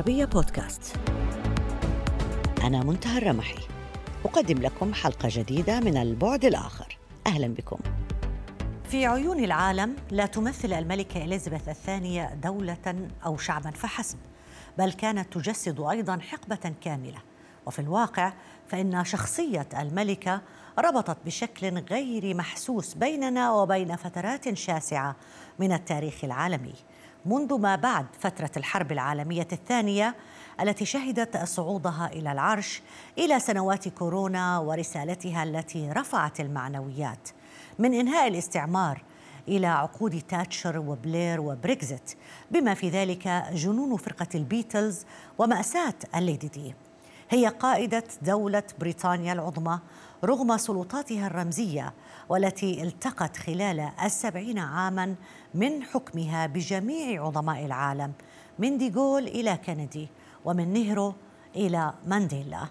العربية بودكاست. أنا منتهى الرمحي. أقدم لكم حلقة جديدة من البعد الآخر. أهلا بكم. في عيون العالم لا تمثل الملكة إليزابيث الثانية دولة أو شعبا فحسب بل كانت تجسد أيضا حقبة كاملة. وفي الواقع فإن شخصية الملكة ربطت بشكل غير محسوس بيننا وبين فترات شاسعة من التاريخ العالمي. منذ ما بعد فترة الحرب العالمية الثانية التي شهدت صعودها إلى العرش إلى سنوات كورونا ورسالتها التي رفعت المعنويات. من إنهاء الاستعمار إلى عقود تاتشر وبلير وبريكزيت بما في ذلك جنون فرقة البيتلز ومأساة الليدي دي هي قائدة دولة بريطانيا العظمى رغم سلطاتها الرمزية والتي التقت خلال السبعين عاما من حكمها بجميع عظماء العالم من ديغول إلى كندي ومن نهرو إلى مانديلا.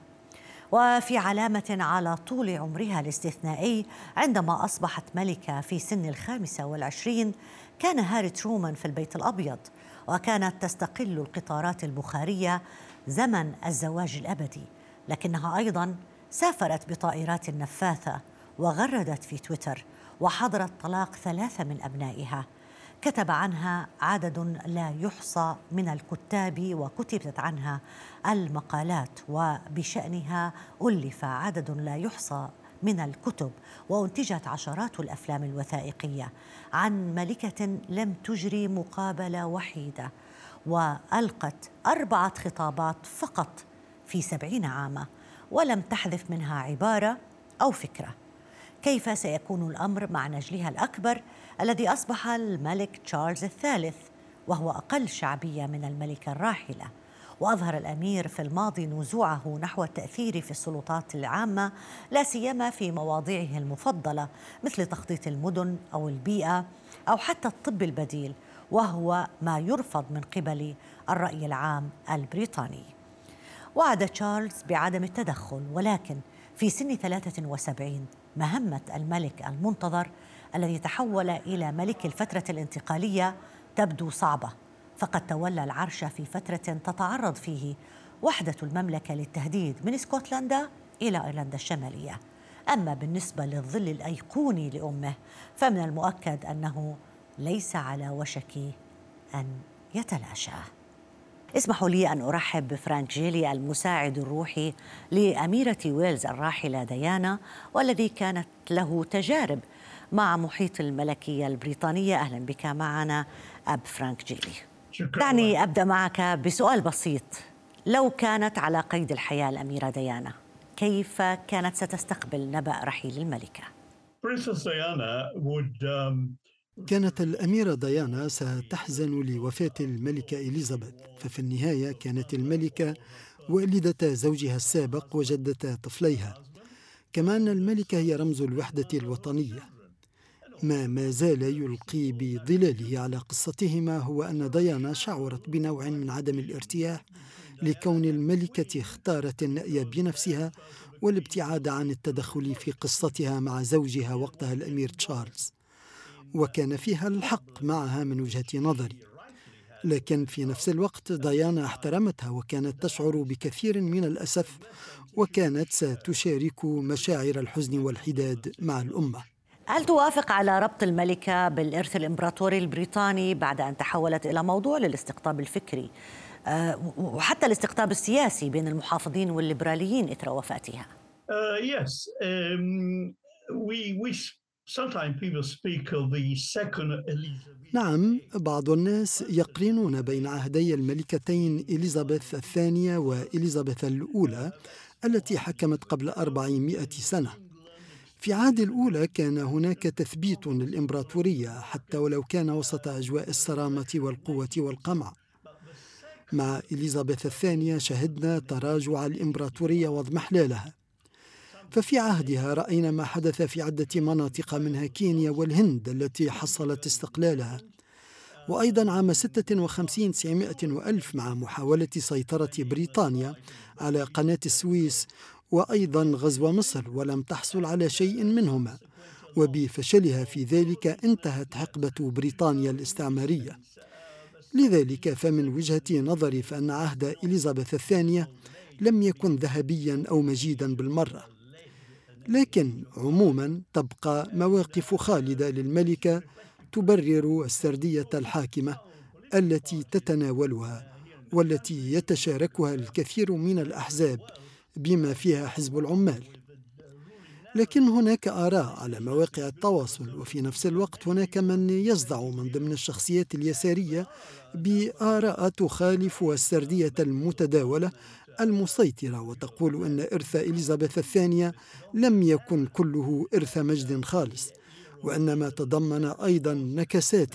وفي علامة على طول عمرها الاستثنائي عندما أصبحت ملكة في سن الخامسة والعشرين كان هاري ترومان في البيت الأبيض وكانت تستقل القطارات البخارية زمن الزواج الأبدي لكنها أيضا سافرت بطائرات نفاثة وغردت في تويتر وحضرت طلاق ثلاثة من أبنائها. كتب عنها عدد لا يحصى من الكتاب وكتبت عنها المقالات وبشأنها ألف عدد لا يحصى من الكتب وأنتجت عشرات الأفلام الوثائقية. عن ملكة لم تجري مقابله وحيدة. والقت اربعه خطابات فقط في سبعين عاما ولم تحذف منها عباره أو فكره. كيف سيكون الامر مع نجلها الاكبر الذي اصبح الملك تشارلز الثالث وهو أقل شعبيه من الملكة الراحلة؟ وأظهر الأمير في الماضي نزوعه نحو التأثير في السلطات العامة لا سيما في مواضيعه المفضلة مثل تخطيط المدن أو البيئة أو حتى الطب البديل. وهو ما يرفض من قبل الرأي العام البريطاني. وعد تشارلز بعدم التدخل ولكن في سن 73 مهمة الملك المنتظر الذي تحول إلى ملك الفترة الانتقالية تبدو صعبة. فقد تولى العرش في فترة تتعرض فيه وحدة المملكة للتهديد من اسكتلندا إلى إيرلندا الشمالية. أما بالنسبة للظل الأيقوني لأمه فمن المؤكد أنه ليس على وشك أن يتلاشى. اسمحوا لي أن أرحب بفرانك جيلي المساعد الروحي لأميرة ويلز الراحلة ديانا والذي كانت له تجارب مع محيط الملكية البريطانية أهلا بك معنا أب فرانك جيلي. شكرا. دعني أبدأ معك بسؤال بسيط. لو كانت على قيد الحياة الأميرة ديانا كيف كانت ستستقبل نبأ رحيل الملكة؟ كانت الأميرة ديانا ستحزن لوفاة الملكة إليزابيث ففي النهاية كانت الملكة والدة زوجها السابق وجدة طفليها. كما أن الملكة هي رمز الوحدة الوطنية. ما ما زال يلقي بظلاله على قصتهما هو أن ديانا شعرت بنوع من عدم الارتياح لكون الملكة اختارت النأي بنفسها والابتعاد عن التدخل في قصتها مع زوجها وقتها الأمير تشارلز. وكان فيها الحق معها من وجهة نظري لكن في نفس الوقت ديانا احترمتها وكانت تشعر بكثير من الأسف وكانت ستشارك مشاعر الحزن والحداد مع الأمة هل توافق على ربط الملكة بالإرث الإمبراطوري البريطاني بعد أن تحولت إلى موضوع للاستقطاب الفكري آه، وحتى الاستقطاب السياسي بين المحافظين والليبراليين إثر وفاتها؟ Uh, yes. Um, we, نعم بعض الناس يقرنون بين عهدي الملكتين إليزابيث الثانية وإليزابيث الأولى التي حكمت قبل 400 سنة. في عهد الأولى كان هناك تثبيت للإمبراطورية حتى ولو كان وسط أجواء الصرامة والقوة والقمع. مع إليزابيث الثانية شهدنا تراجع الإمبراطورية واضمحلالها ففي عهدها رأينا ما حدث في عدة مناطق منها كينيا والهند التي حصلت استقلالها. وأيضا عام 56 900 وألف مع محاولة سيطرة بريطانيا على قناة السويس وأيضا غزو مصر ولم تحصل على شيء منهما. وبفشلها في ذلك انتهت حقبة بريطانيا الاستعمارية. لذلك فمن وجهة نظري فأن عهد إليزابيث الثانية لم يكن ذهبيا أو مجيدا بالمرة. لكن عموما تبقى مواقف خالدة للملكة تبرر السردية الحاكمة التي تتناولها والتي يتشاركها الكثير من الأحزاب بما فيها حزب العمال. لكن هناك آراء على مواقع التواصل وفي نفس الوقت هناك من يصدع من ضمن الشخصيات اليسارية بآراء تخالف السردية المتداولة المسيطرة وتقول أن إرث إليزابيث الثانية لم يكن كله إرث مجد خالص وأن ما تضمن أيضا نكسات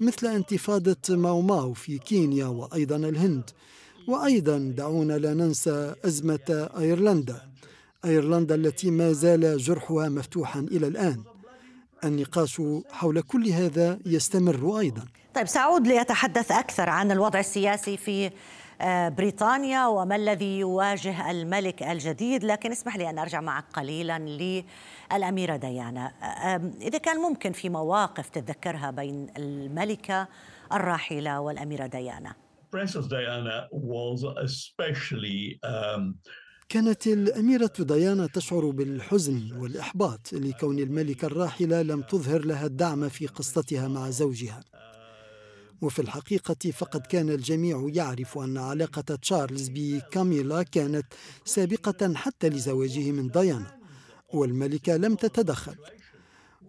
مثل انتفاضة ماو ماو في كينيا وأيضا الهند. وأيضا دعونا لا ننسى أزمة أيرلندا أيرلندا التي ما زال جرحها مفتوحا إلى الآن. النقاش حول كل هذا يستمر أيضا. طيب سأعود لأتحدث أكثر عن الوضع السياسي في بريطانيا وما الذي يواجه الملك الجديد؟ لكن اسمح لي أن أرجع معك قليلا للأميرة ديانا. إذا كان ممكن في مواقف تتذكرها بين الملكة الراحلة والأميرة ديانا. كانت الأميرة ديانا تشعر بالحزن والإحباط لكون الملكة الراحلة لم تظهر لها الدعم في قصتها مع زوجها. وفي الحقيقة فقد كان الجميع يعرف أن علاقة تشارلز بكاميلا كانت سابقة حتى لزواجه من ديانا والملكة لم تتدخل.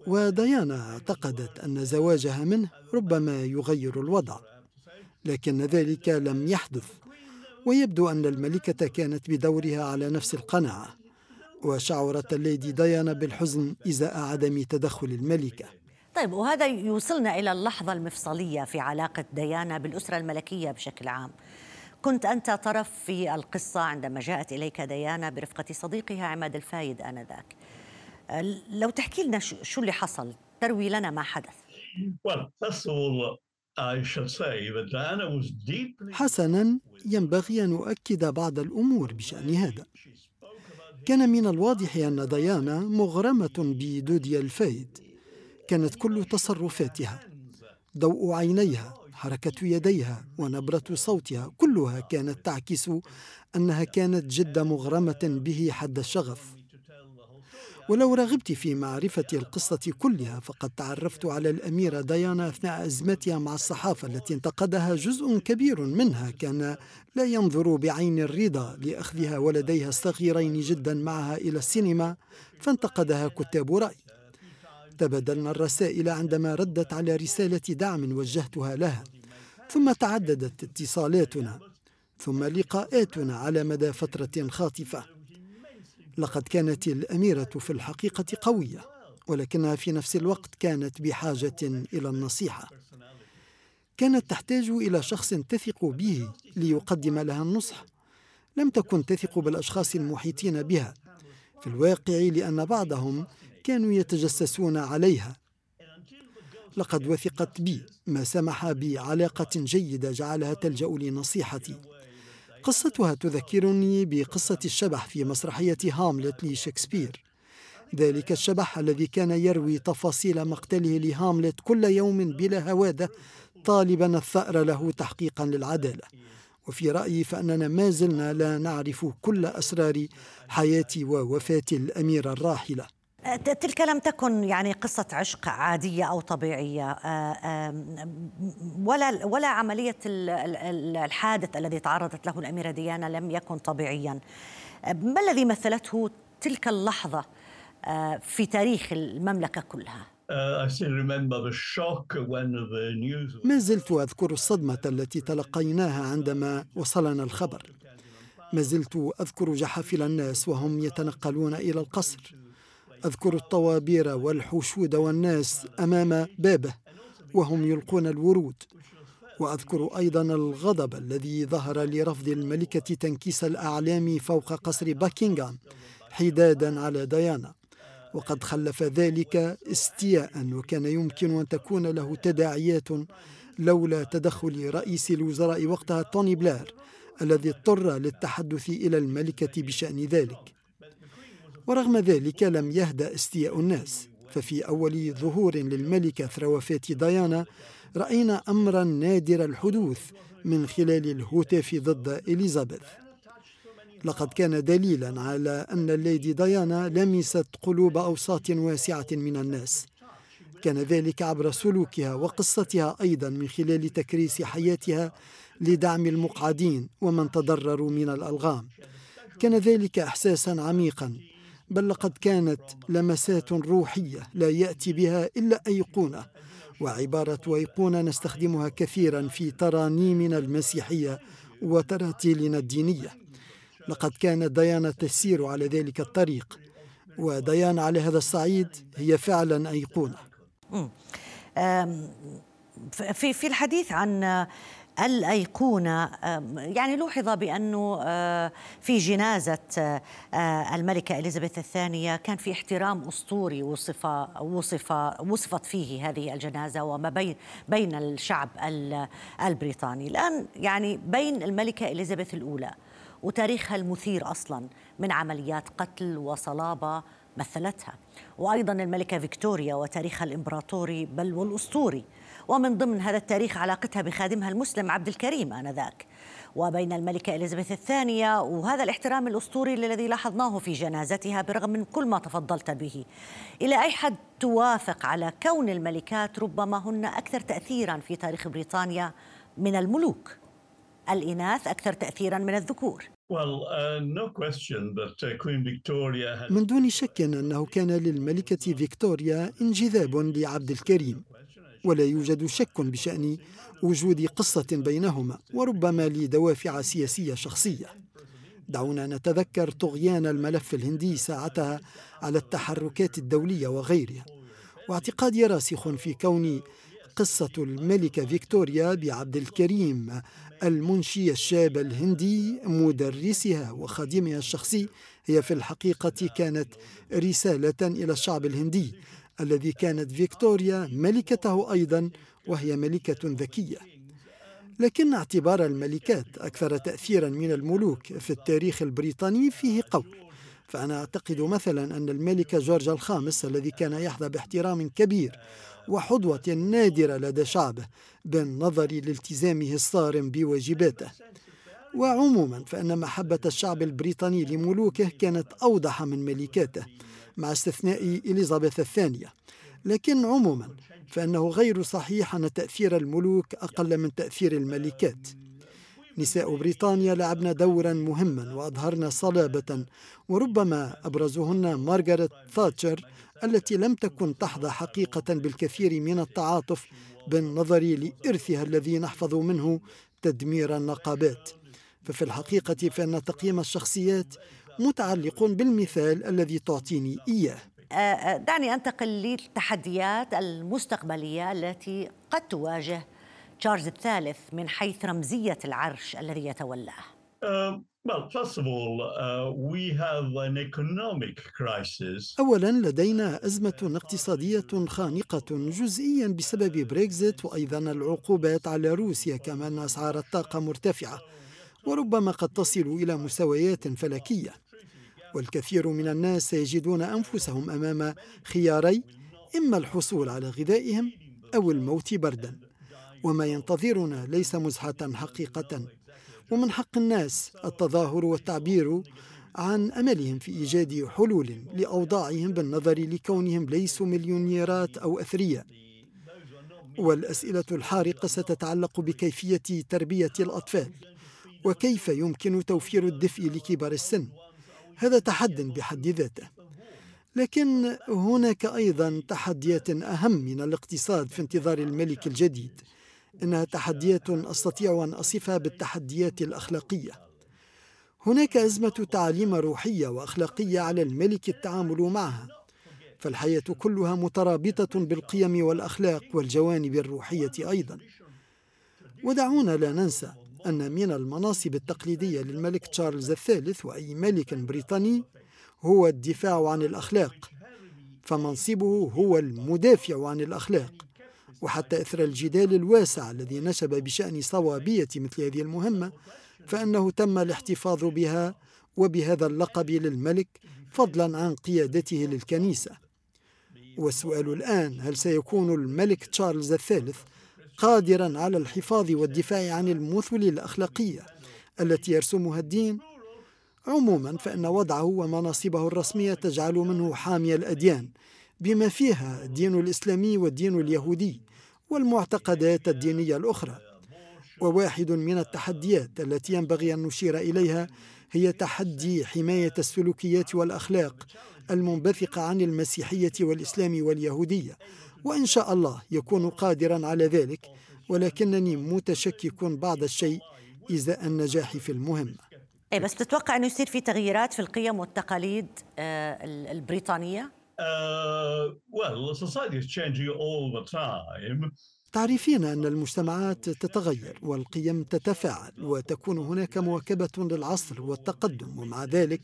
وديانا اعتقدت أن زواجها منه ربما يغير الوضع لكن ذلك لم يحدث. ويبدو أن الملكة كانت بدورها على نفس القناعة وشعرت الليدي ديانا بالحزن إزاء عدم تدخل الملكة. طيب وهذا يوصلنا إلى اللحظة المفصلية في علاقة ديانا بالأسرة الملكية بشكل عام. كنت أنت طرف في القصة عندما جاءت إليك ديانا برفقة صديقها عماد الفايد آنذاك. لو تحكي لنا شو اللي حصل؟ تروي لنا ما حدث. حسنا ينبغي أن أؤكد بعض الأمور بشأن هذا. كان من الواضح أن ديانا مغرمة بدودي الفايد. كانت كل تصرفاتها ضوء عينيها حركة يديها ونبرة صوتها كلها كانت تعكس أنها كانت جد مغرمة به حد الشغف. ولو رغبت في معرفة القصة كلها فقد تعرفت على الأميرة ديانا أثناء أزمتها مع الصحافة التي انتقدها جزء كبير منها كان لا ينظر بعين الرضا لأخذها ولديها الصغيرين جدا معها إلى السينما فانتقدها كتاب رأي. تبادلنا الرسائل عندما ردت على رسالة دعم وجهتها لها ثم تعددت اتصالاتنا ثم لقاءاتنا على مدى فترة خاطفة. لقد كانت الأميرة في الحقيقة قوية ولكنها في نفس الوقت كانت بحاجة إلى النصيحة. كانت تحتاج إلى شخص تثق به ليقدم لها النصح. لم تكن تثق بالأشخاص المحيطين بها. في الواقع لأن بعضهم كانوا يتجسسون عليها. لقد وثقت بي ما سمح بعلاقة جيدة جعلها تلجأ لنصيحتي. قصتها تذكرني بقصة الشبح في مسرحية هاملت لشكسبير. ذلك الشبح الذي كان يروي تفاصيل مقتله لهاملت كل يوم بلا هوادة طالبا الثأر له تحقيقا للعدالة. وفي رأيي فأننا ما زلنا لا نعرف كل أسرار حياة ووفاة الأميرة الراحلة. تلك لم تكن يعني قصة عشق عادية أو طبيعية آه، ولا ولا عملية الحادث الذي تعرضت له الأميرة ديانا لم يكن طبيعيا. ما الذي مثلته تلك اللحظة آه، في تاريخ المملكة كلها؟ uh, ما زلت أذكر الصدمة التي تلقيناها عندما وصلنا الخبر. ما زلت أذكر جحافل الناس وهم يتنقلون إلى القصر. أذكر الطوابير والحشود والناس أمام بابه وهم يلقون الورود. وأذكر أيضا الغضب الذي ظهر لرفض الملكة تنكيس الأعلام فوق قصر باكنغهام حدادا على ديانا. وقد خلف ذلك استياء وكان يمكن أن تكون له تداعيات لولا تدخل رئيس الوزراء وقتها توني بلير الذي اضطر للتحدث إلى الملكة بشأن ذلك. ورغم ذلك لم يهدأ استياء الناس. ففي أول ظهور للملكة أثر وفاة ديانا رأينا أمرا نادر الحدوث من خلال الهتاف ضد إليزابيث. لقد كان دليلا على أن الليدي ديانا لمست قلوب أوساط واسعة من الناس. كان ذلك عبر سلوكها وقصتها أيضا من خلال تكريس حياتها لدعم المقعدين ومن تضرروا من الألغام. كان ذلك إحساسا عميقا. بل لقد كانت لمسات روحية لا يأتي بها إلا أيقونة وعبارة أيقونة نستخدمها كثيرا في ترانيمنا المسيحية وتراتيلنا الدينية. لقد كانت ديانا تسير على ذلك الطريق وديانا على هذا الصعيد هي فعلا أيقونة. في في الحديث عن الأيقونة يعني لوحظ بأنه آه، في جنازة آه، الملكة إليزابيث الثانية كان في احترام أسطوري وصف وصف وصفت فيه هذه الجنازة وما بين بين الشعب البريطاني. الآن يعني بين الملكة إليزابيث الأولى وتاريخها المثير أصلا من عمليات قتل وصلابة مثلتها. وأيضا الملكة فيكتوريا وتاريخها الإمبراطوري بل والأسطوري ومن ضمن هذا التاريخ علاقتها بخادمها المسلم عبد الكريم آنذاك. وبين الملكة إليزابيث الثانية وهذا الاحترام الأسطوري الذي لاحظناه في جنازتها برغم من كل ما تفضلت به. إلى أي حد توافق على كون الملكات ربما هن أكثر تأثيرا في تاريخ بريطانيا من الملوك؟ الإناث أكثر تأثيرا من الذكور. Uh, uh, من دون شك أنه كان للملكة فيكتوريا انجذاب لعبد الكريم. ولا يوجد شك بشأن وجود قصة بينهما وربما لدوافع سياسية شخصية. دعونا نتذكر طغيان الملف الهندي ساعتها على التحركات الدولية وغيرها. واعتقادي راسخ في كون قصة الملكة فيكتوريا بعبد الكريم المنشي الشاب الهندي مدرسها وخادمها الشخصي هي في الحقيقة كانت رسالة إلى الشعب الهندي الذي كانت فيكتوريا ملكته أيضا وهي ملكة ذكية. لكن اعتبار الملكات أكثر تأثيرا من الملوك في التاريخ البريطاني فيه قول. فأنا أعتقد مثلا أن الملك جورج الخامس الذي كان يحظى باحترام كبير وحظوة نادرة لدى شعبه بالنظر لالتزامه الصارم بواجباته. وعموما فإن محبة الشعب البريطاني لملوكه كانت أوضح من ملكاته. مع استثناء إليزابيث الثانية. لكن عموما فإنه غير صحيح أن تأثير الملوك أقل من تأثير الملكات. نساء بريطانيا لعبن دورا مهما وأظهرن صلابة وربما أبرزهن مارغريت ثاتشر التي لم تكن تحظى حقيقة بالكثير من التعاطف بالنظر لإرثها الذي نحفظ منه تدمير النقابات. ففي الحقيقة فإن تقييم الشخصيات متعلق بالمثال الذي تعطيني إياه. آه، آه، دعني أنتقل للتحديات المستقبلية التي قد تواجه تشارلز الثالث من حيث رمزية العرش الذي يتولاه. uh, أولا لدينا أزمة اقتصادية خانقة جزئيا بسبب بريكزيت وأيضا العقوبات على روسيا كما أن أسعار الطاقة مرتفعة وربما قد تصل إلى مستويات فلكية. والكثير من الناس سيجدون أنفسهم أمام خياري إما الحصول على غذائهم أو الموت بردا. وما ينتظرنا ليس مزحة حقيقة. ومن حق الناس التظاهر والتعبير عن أملهم في إيجاد حلول لأوضاعهم بالنظر لكونهم ليسوا مليونيرات أو أثرياء. والأسئلة الحارقة ستتعلق بكيفية تربية الأطفال وكيف يمكن توفير الدفء لكبار السن. هذا تحد بحد ذاته. لكن هناك أيضا تحديات أهم من الاقتصاد في انتظار الملك الجديد. إنها تحديات أستطيع أن أصفها بالتحديات الأخلاقية. هناك أزمة تعاليم روحية وأخلاقية على الملك التعامل معها. فالحياة كلها مترابطة بالقيم والأخلاق والجوانب الروحية أيضا. ودعونا لا ننسى أن من المناصب التقليدية للملك تشارلز الثالث وأي ملك بريطاني هو الدفاع عن الأخلاق فمنصبه هو المدافع عن الأخلاق وحتى إثر الجدال الواسع الذي نشب بشأن صوابية مثل هذه المهمة فإنه تم الاحتفاظ بها وبهذا اللقب للملك فضلا عن قيادته للكنيسة. والسؤال الآن هل سيكون الملك تشارلز الثالث قادرا على الحفاظ والدفاع عن المثل الأخلاقية التي يرسمها الدين. عموما فإن وضعه ومناصبه الرسمية تجعل منه حامي الأديان بما فيها الدين الإسلامي والدين اليهودي والمعتقدات الدينية الأخرى. وواحد من التحديات التي ينبغي أن نشير إليها هي تحدي حماية السلوكيات والأخلاق المنبثقة عن المسيحية والإسلام واليهودية وإن شاء الله يكون قادرا على ذلك ولكنني متشكك بعض الشيء إزاء النجاح في المهمة إيه بس تتوقع أنه يصير في تغييرات في القيم والتقاليد آه، البريطانية؟ Uh, well, society is changing all the time. تعرفين أن المجتمعات تتغير والقيم تتفاعل وتكون هناك مواكبة للعصر والتقدم. ومع ذلك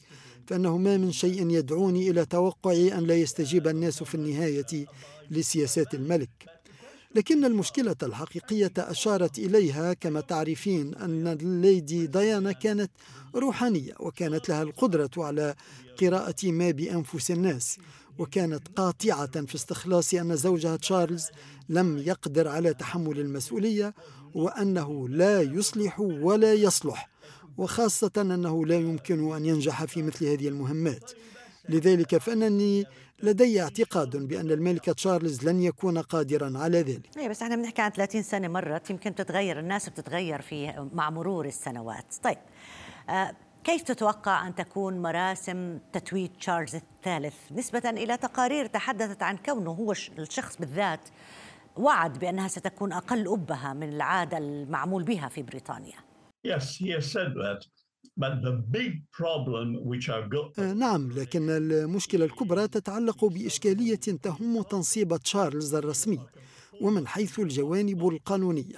فإنه ما من شيء يدعوني إلى توقع أن لا يستجيب الناس في النهاية لسياسات الملك. لكن المشكلة الحقيقية أشارت إليها كما تعرفين أن الليدي ديانا كانت روحانية وكانت لها القدرة على قراءة ما بأنفس الناس وكانت قاطعة في استخلاص أن زوجها تشارلز لم يقدر على تحمل المسؤولية وأنه لا يصلح ولا يصلح وخاصة أنه لا يمكن أن ينجح في مثل هذه المهمات. لذلك فإنني لدي اعتقاد بأن الملك تشارلز لن يكون قادرا على ذلك. إيه بس إحنا بنحكي عن 30 سنة مرت يمكن تتغير الناس بتتغير في مع مرور السنوات. طيب آه كيف تتوقع أن تكون مراسم تتويج تشارلز الثالث نسبة إلى تقارير تحدثت عن كونه هو الشخص بالذات وعد بأنها ستكون أقل أبهة من العادة المعمول بها في بريطانيا؟ Yes, he has said that. آه، نعم لكن المشكلة الكبرى تتعلق بإشكالية تهم تنصيب تشارلز الرسمي ومن حيث الجوانب القانونية.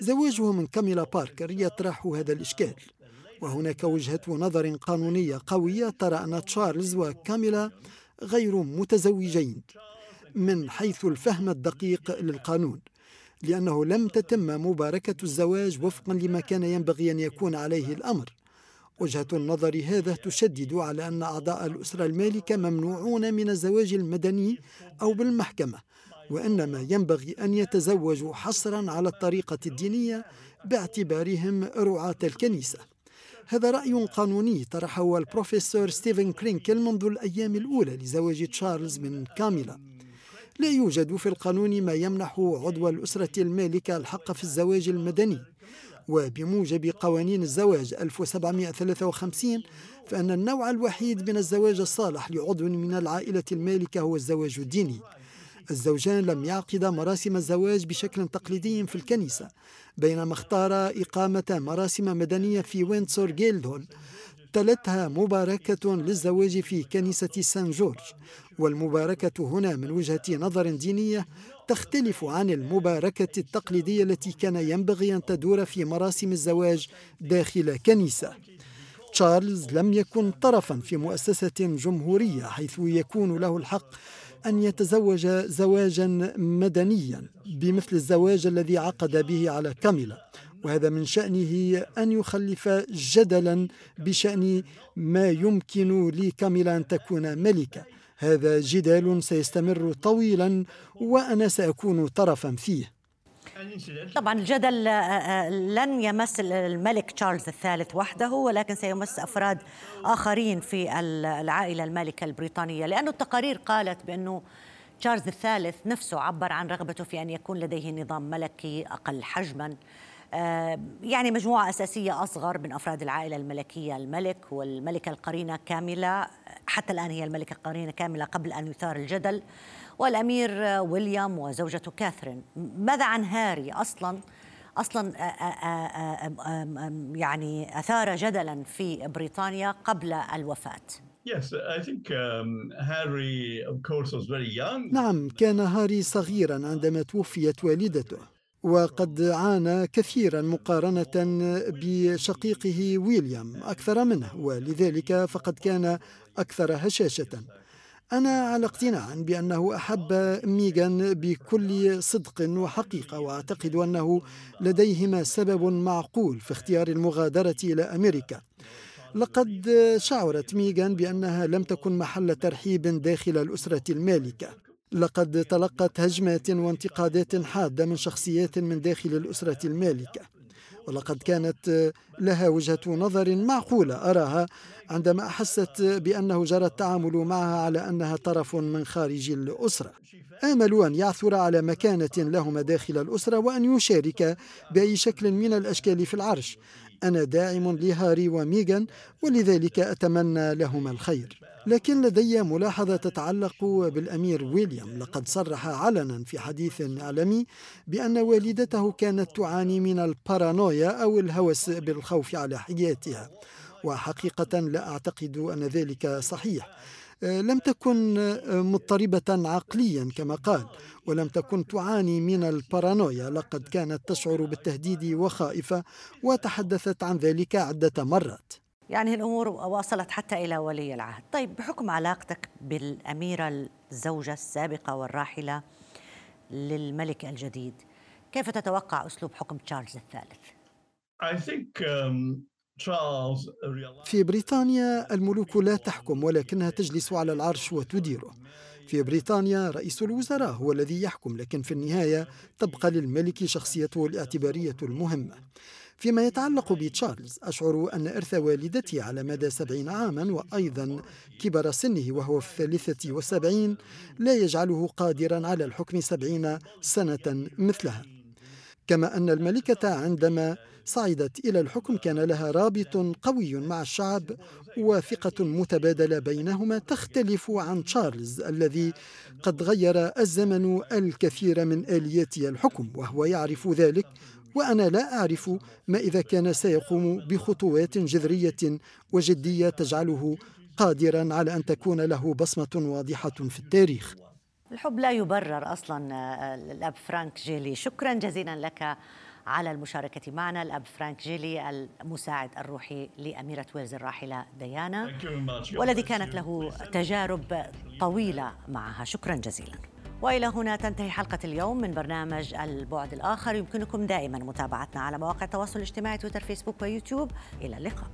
زواجه من كاميلا باركر يطرح هذا الإشكال. وهناك وجهة نظر قانونية قوية ترى أن تشارلز وكاميلا غير متزوجين من حيث الفهم الدقيق للقانون لأنه لم تتم مباركة الزواج وفقا لما كان ينبغي أن يكون عليه الأمر. وجهة النظر هذا تشدد على أن أعضاء الأسرة المالكة ممنوعون من الزواج المدني أو بالمحكمة وإنما ينبغي أن يتزوجوا حصرا على الطريقة الدينية باعتبارهم رعاة الكنيسة. هذا رأي قانوني طرحه البروفيسور ستيفن كرينكل منذ الأيام الأولى لزواج تشارلز من كاميلا. لا يوجد في القانون ما يمنح عضو الأسرة المالكة الحق في الزواج المدني وبموجب قوانين الزواج 1753 فإن النوع الوحيد من الزواج الصالح لعضو من العائلة المالكة هو الزواج الديني. الزوجان لم يعقدا مراسم الزواج بشكل تقليدي في الكنيسة بينما اختار إقامة مراسم مدنية في وينسور جيلدهول تلتها مباركة للزواج في كنيسة سان جورج والمباركة هنا من وجهة نظر دينية تختلف عن المباركة التقليدية التي كان ينبغي أن تدور في مراسم الزواج داخل كنيسة. تشارلز لم يكن طرفا في مؤسسة جمهورية حيث يكون له الحق أن يتزوج زواجا مدنيا بمثل الزواج الذي عقد به على كاميلا. وهذا من شأنه أن يخلف جدلا بشأن ما يمكن لكاميلا أن تكون ملكة. هذا جدال سيستمر طويلا وأنا سأكون طرفا فيه. طبعا الجدل آه، آه، لن يمس الملك تشارلز الثالث وحده ولكن سيمس أفراد آخرين في العائلة المالكه البريطانية. لأنه التقارير قالت بأنه تشارلز الثالث نفسه عبر عن رغبته في أن يكون لديه نظام ملكي أقل حجما. يعني مجموعة أساسية أصغر من أفراد العائلة الملكية الملك والملكة القرينة كاميلا. حتى الآن هي الملكة القرينة كاملة قبل أن يثار الجدل. والأمير ويليام وزوجته كاثرين. ماذا عن هاري؟ أصلا أصلا يعني أثار جدلا في بريطانيا قبل الوفاة. Um. نعم كان هاري صغيرا عندما توفيت والدته. وقد عانى كثيرا مقارنة بشقيقه ويليام أكثر منه ولذلك فقد كان أكثر هشاشة. أنا على اقتناع بأنه أحب ميغان بكل صدق وحقيقة وأعتقد أنه لديهما سبب معقول في اختيار المغادرة إلى أمريكا. لقد شعرت ميغان بأنها لم تكن محل ترحيب داخل الأسرة المالكة. لقد تلقت هجمات وانتقادات حادة من شخصيات من داخل الأسرة المالكة ولقد كانت لها وجهة نظر معقولة أراها عندما أحست بأنه جرى التعامل معها على أنها طرف من خارج الأسرة. آملوا أن يعثر على مكانة لهما داخل الأسرة وأن يشارك بأي شكل من الأشكال في العرش. أنا داعم لهاري وميغان ولذلك أتمنى لهما الخير. لكن لدي ملاحظة تتعلق بالأمير ويليام. لقد صرح علنا في حديث إعلامي بأن والدته كانت تعاني من البارانويا أو الهوس بالخوف على حياتها وحقيقة لا أعتقد أن ذلك صحيح. لم تكن مضطربة عقليا كما قال ولم تكن تعاني من البارانويا. لقد كانت تشعر بالتهديد وخائفة وتحدثت عن ذلك عدة مرات. يعني الأمور وصلت حتى إلى ولي العهد طيب بحكم علاقتك بالأميرة الزوجة السابقة والراحلة للملك الجديد كيف تتوقع أسلوب حكم تشارلز الثالث؟ I think um, في بريطانيا الملوك لا تحكم ولكنها تجلس على العرش وتديره في بريطانيا رئيس الوزراء هو الذي يحكم لكن في النهاية تبقى للملك شخصيته الاعتبارية المهمة فيما يتعلق بتشارلز أشعر أن إرث والدته على مدى سبعين عاما وأيضا كبر سنه وهو في الثالثة والسبعين لا يجعله قادرا على الحكم سبعين سنة مثلها. كما أن الملكة عندما صعدت إلى الحكم كان لها رابط قوي مع الشعب وثقة متبادلة بينهما تختلف عن تشارلز الذي قد غير الزمن الكثير من آليات الحكم وهو يعرف ذلك وأنا لا أعرف ما إذا كان سيقوم بخطوات جذرية وجدية تجعله قادرا على أن تكون له بصمة واضحة في التاريخ. الحب لا يبرر أصلا آه، الأب فرانك جيلي. شكرا جزيلا لك. على المشاركة معنا الأب فرانك جيلي المساعد الروحي لأميرة ويلز الراحلة ديانا. والذي كانت له تجارب طويلة معها. شكرا جزيلا. وإلى هنا تنتهي حلقة اليوم من برنامج البعد الآخر. يمكنكم دائما متابعتنا على مواقع التواصل الاجتماعي تويتر فيسبوك ويوتيوب. إلى اللقاء.